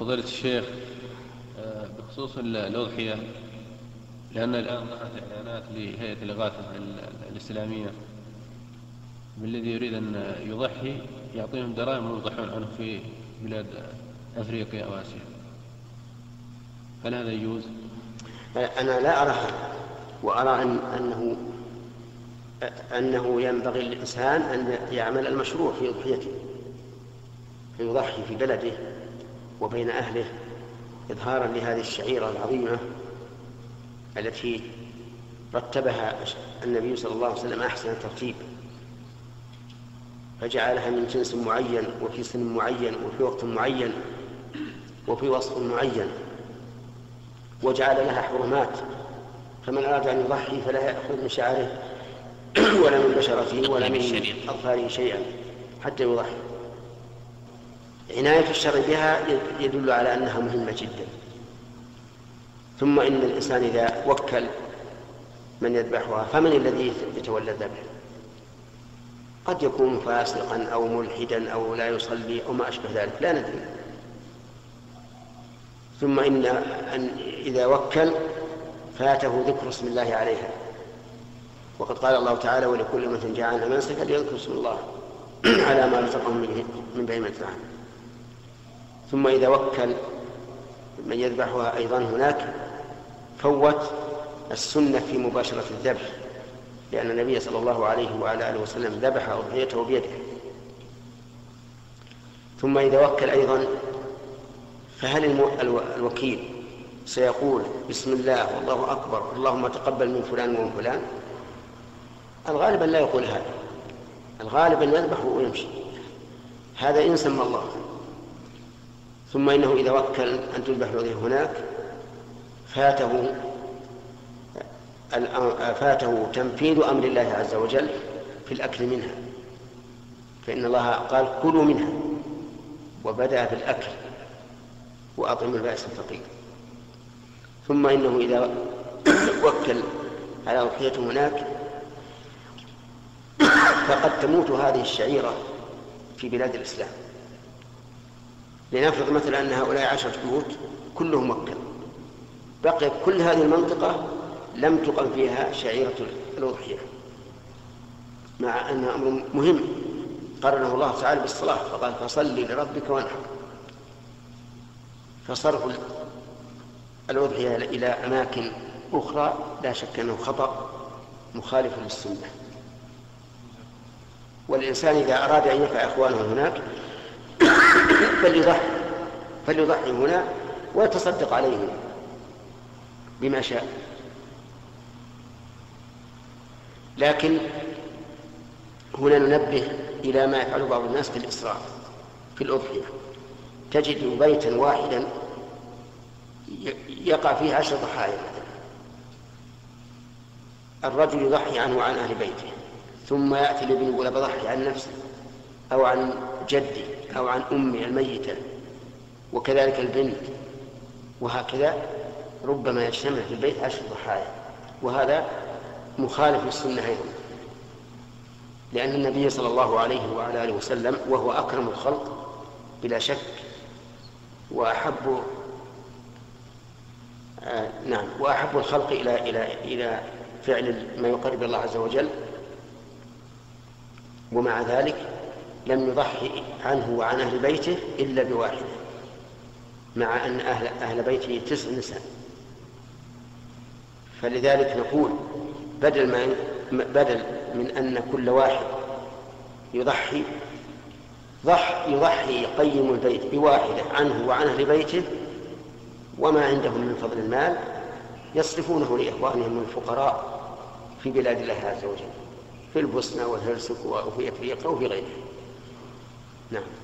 فضيلة الشيخ آه، بخصوص الأضحية لأن الآن ظهرت إعلانات لهيئة الإغاثة الإسلامية بالذي يريد أن يضحي يعطيهم دراهم ويضحون عنه في بلاد أفريقيا أو آسيا هل هذا يجوز؟ أنا لا أرى وأرى أن أنه أنه ينبغي للإنسان أن يعمل المشروع في أضحيته فيضحي في بلده وبين أهله إظهارا لهذه الشعيرة العظيمة التي رتبها النبي صلى الله عليه وسلم أحسن ترتيب. فجعلها من جنس معين وفي سن معين وفي وقت معين وفي وصف معين وجعل لها حرمات. فمن أراد أن يضحي فلا يأخذ من شعره ولا من بشرته ولا من أظفاره شيئا حتى يضحي. عناية الشر بها يدل على أنها مهمة جدا. ثم إن الإنسان إذا وكل من يذبحها فمن الذي يتولى الذبح قد يكون فاسقا أو ملحدا أو لا يصلي أو ما أشبه ذلك لا ندري. ثم إن أن إذا وكل فاته ذكر اسم الله عليها. وقد قال الله تعالى ولكل أمة جعلنا منسكا ليذكر اسم الله على ما رزقهم من بهيمة الأنعام ثم إذا وكل من يذبحها أيضا هناك فوت السنة في مباشرة الذبح لأن النبي صلى الله عليه وعلى آله وسلم ذبح أضحيته بيده. ثم إذا وكل أيضا فهل الوكيل سيقول بسم الله والله أكبر اللهم تقبل من فلان ومن فلان؟ الغالب أن لا يقول هذا. الغالب أن يذبح ويمشي. هذا إن سمى الله. ثم إنه إذا وكل أن تذبح هناك فاته فاته تنفيذ أمر الله عز وجل في الأكل منها. فإن الله قال كلوا منها وبدأ بالأكل وأطعموا البائس الفقير. ثم إنه إذا وكل على أضحية هناك؟ فقد تموت هذه الشعيرة في بلاد الإسلام. لنفرض مثلا أن هؤلاء عشرة بيوت كلهم مكة. بقيت كل هذه المنطقة لم تقم فيها شعيرة الأضحية مع أنها أمر مهم. قرنه الله تعالى بالصلاة فقال فصل لربك وانحر. فصرف الأضحية إلى أماكن أخرى لا شك أنه خطأ مخالف للسنة. والإنسان إذا أراد أن ينفع إخوانه هناك فليضحي. فليضحي هنا ويتصدق عليهم بما شاء. لكن هنا ننبه إلى ما يفعل بعض الناس في الإسراف في الأضحية. تجد بيتا واحدا يقع فيه عشر ضحايا الرجل يضحي عنه وعن أهل بيته ثم يأتي الابن يقول بضحي عن نفسي. أو عن جدي أو عن أمي الميتة وكذلك البنت وهكذا ربما يجتمع في البيت عشر ضحايا وهذا مخالف للسنة أيضا. لأن النبي صلى الله عليه وعلى آله وسلم وهو أكرم الخلق بلا شك وأحب آه نعم وأحب الخلق إلى إلى إلى فعل ما يقرب الله عز وجل. ومع ذلك لم يضحي عنه وعن أهل بيته إلا بواحدة مع أن أهل, أهل بيته تسع نساء. فلذلك نقول بدل ما بدل من أن كل واحد يضحي ضح يضحي يقيم البيت بواحدة عنه وعن أهل بيته وما عندهم من فضل المال يصرفونه لإخوانهم الفقراء في بلاد الله عز وجل في البوسنة والهرسك وفي أفريقيا وفي غيرها. نعم